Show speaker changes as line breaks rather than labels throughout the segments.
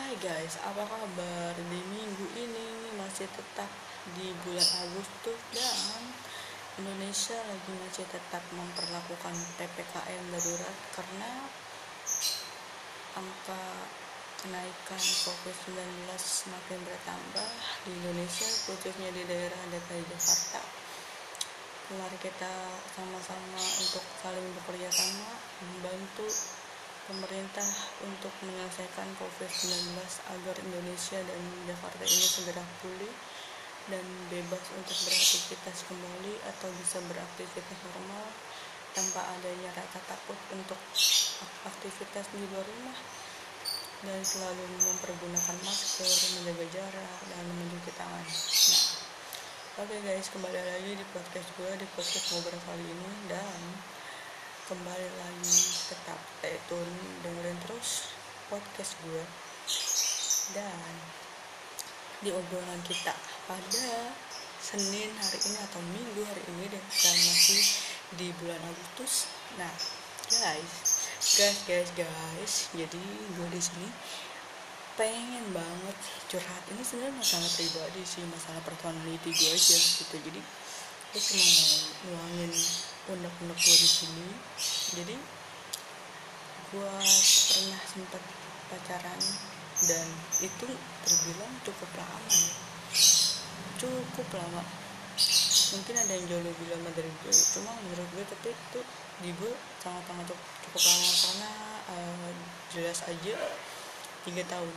Hai guys, apa kabar? Di minggu ini masih tetap di bulan Agustus dan Indonesia lagi masih tetap memperlakukan PPKM darurat karena angka kenaikan COVID-19 semakin bertambah di Indonesia khususnya di daerah DKI Jakarta. Mari kita sama-sama untuk saling bekerja sama membantu pemerintah untuk menyelesaikan COVID-19 agar Indonesia dan Jakarta ini segera pulih dan bebas untuk beraktivitas kembali atau bisa beraktivitas normal tanpa adanya rasa takut untuk aktivitas di luar rumah dan selalu mempergunakan masker, menjaga jarak, dan mencuci tangan. Nah, oke okay guys, kembali lagi di podcast gue di podcast ngobrol kali ini dan kembali lagi tune dengerin terus podcast gue dan di obrolan kita pada Senin hari ini atau Minggu hari ini dan masih di bulan Agustus. Nah, guys, guys, guys, guys, jadi gue di sini pengen banget curhat. Ini sebenarnya masalah pribadi sih masalah personality gue aja gitu. Jadi gue cuma mau nuangin unek-unek gue di sini. Jadi gue pernah sempat pacaran dan itu terbilang cukup lama ya cukup lama. Mungkin ada yang jauh lebih lama dari gue cuma menurut gue tapi itu di gue sangat-sangat cukup lama karena uh, jelas aja tiga tahun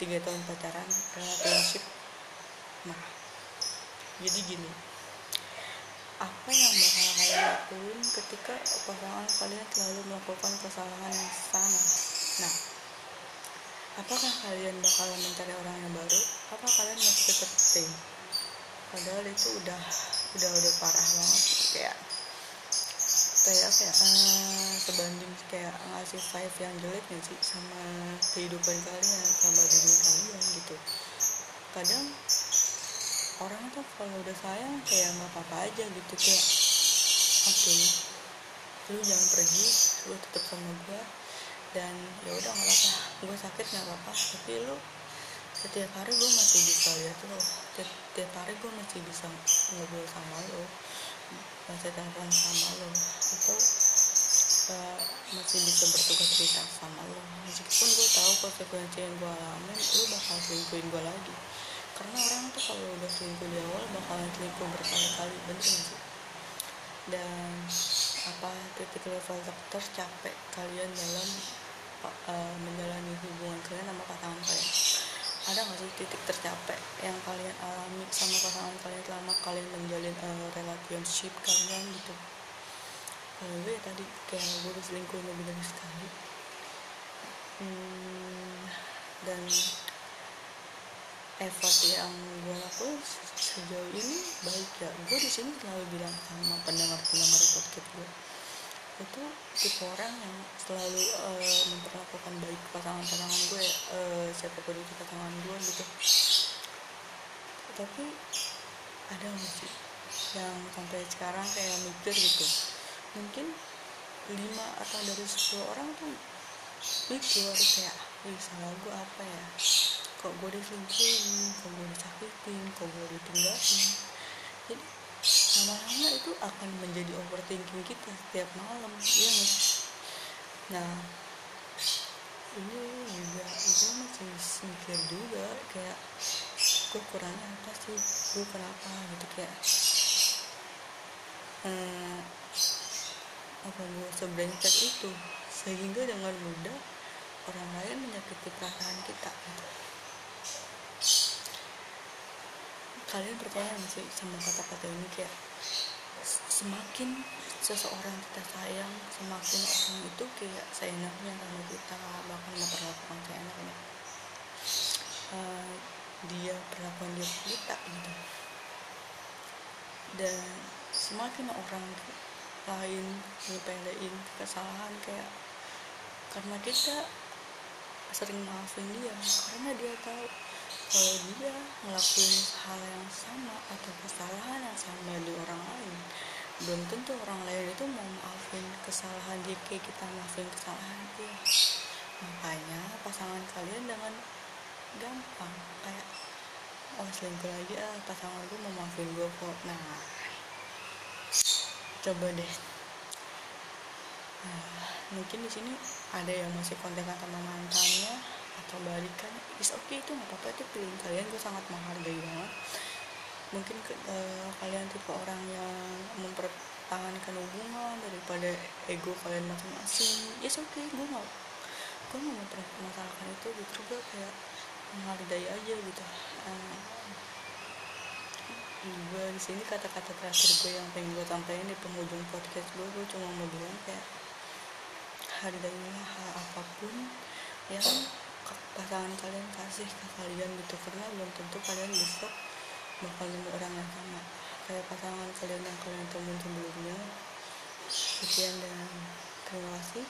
tiga tahun pacaran relationship nah jadi gini apa yang bakal lakuin ketika pasangan kalian selalu melakukan kesalahan yang sama. Nah apakah kalian bakal mencari orang yang baru? Apa kalian masih tetap stay? Padahal itu udah udah udah parah banget. Kayak kayak apa ya uh, sebanding kayak ngasih vibe yang jelek sih sama kehidupan kalian sama diri kalian gitu. Kadang orang tuh kalau udah sayang kayak nggak apa-apa aja gitu kayak okay, lu jangan pergi lu tetap sama gue dan ya udah nggak apa-apa. Gue sakit nggak apa-apa. Tapi lu setiap hari gue masih bisa lihat lo setiap hari gue masih bisa ngobrol sama lo masih telepon sama lo atau uh, masih bisa bertukar cerita sama lo meskipun gue tahu konsekuensi yang gue alamin lo bakal selingkuhin gue lagi. Karena orang tuh kalau udah selingkuh di awal bakalan selingkuh berkali-kali. Bener sih dan apa titik level tercapek kalian dalam uh, menjalani hubungan kalian sama pasangan kalian. Ada nggak sih titik tercapek yang kalian alami sama pasangan kalian selama kalian menjalin uh, relationship kalian gitu? Kalau gue ya tadi kayak gue udah selingkuh lebih dari sekali. Hmm, dan effort yang gue lakuin sejauh ini baik ya. Gue di sini selalu bilang sama pendengar-pendengar podcast gue. Itu tipe orang yang selalu uh, memperlakukan baik pasangan-pasangan gue uh, siapa pun itu pasangan gue gitu. Tapi ada nggak sih yang sampai sekarang kayak mikir gitu? Mungkin lima atau dari sepuluh orang tuh mikir kayak ih salah gue apa ya? Kok gue diselingkuhin? Kok gue disakitin? Kok gue ditinggalin? Jadi lama-lama itu akan menjadi overthinking kita setiap malam iya mas nah ini juga gue masih mikir juga kayak gue kurangnya apa sih? Gue kenapa gitu kayak hmm, apa gue sebrengsek itu sehingga dengan mudah orang lain menyakiti perasaan kita gitu. Kalian percaya gak sih sama kata-kata ini kayak semakin seseorang kita sayang semakin orang itu kayak seenaknya sama kita bahkan memperlakukan seenaknya. Uh, dia perlakuan dia kita gitu. Dan semakin orang lain nyepelein kesalahan kayak karena kita sering maafin dia karena dia tahu kalau dia ngelakuin hal yang sama atau kesalahan yang sama di orang lain belum tentu orang lain itu mau maafin kesalahan dia kayak kita maafin kesalahan dia. Makanya pasangan kalian dengan gampang kayak oh selingkuh lagi ah pasangan gue mau maafin gue kok. Nah coba deh. Nah, mungkin di sini ada yang masih kontekan sama mantannya is oke okay, itu nggak apa-apa itu pilihan kalian gue sangat menghargai banget. Mungkin ke, uh, kalian tipe orang yang mempertahankan hubungan daripada ego kalian masing-masing. Yes oke okay, gue mau gue nggak mempermasalahkan itu gitu gue kayak menghargai aja gitu. Uh, gue di sini kata-kata terakhir gue yang pengen gue sampaikan di penghujung podcast gue gue cuma mau bilang kayak hargailah apa pun yang pasangan kalian kasih ke kalian gitu. Karena belum tentu kalian bisa bakal nemu orang yang sama. Kayak pasangan kalian yang kalian temuin sebelumnya sekian dan terima kasih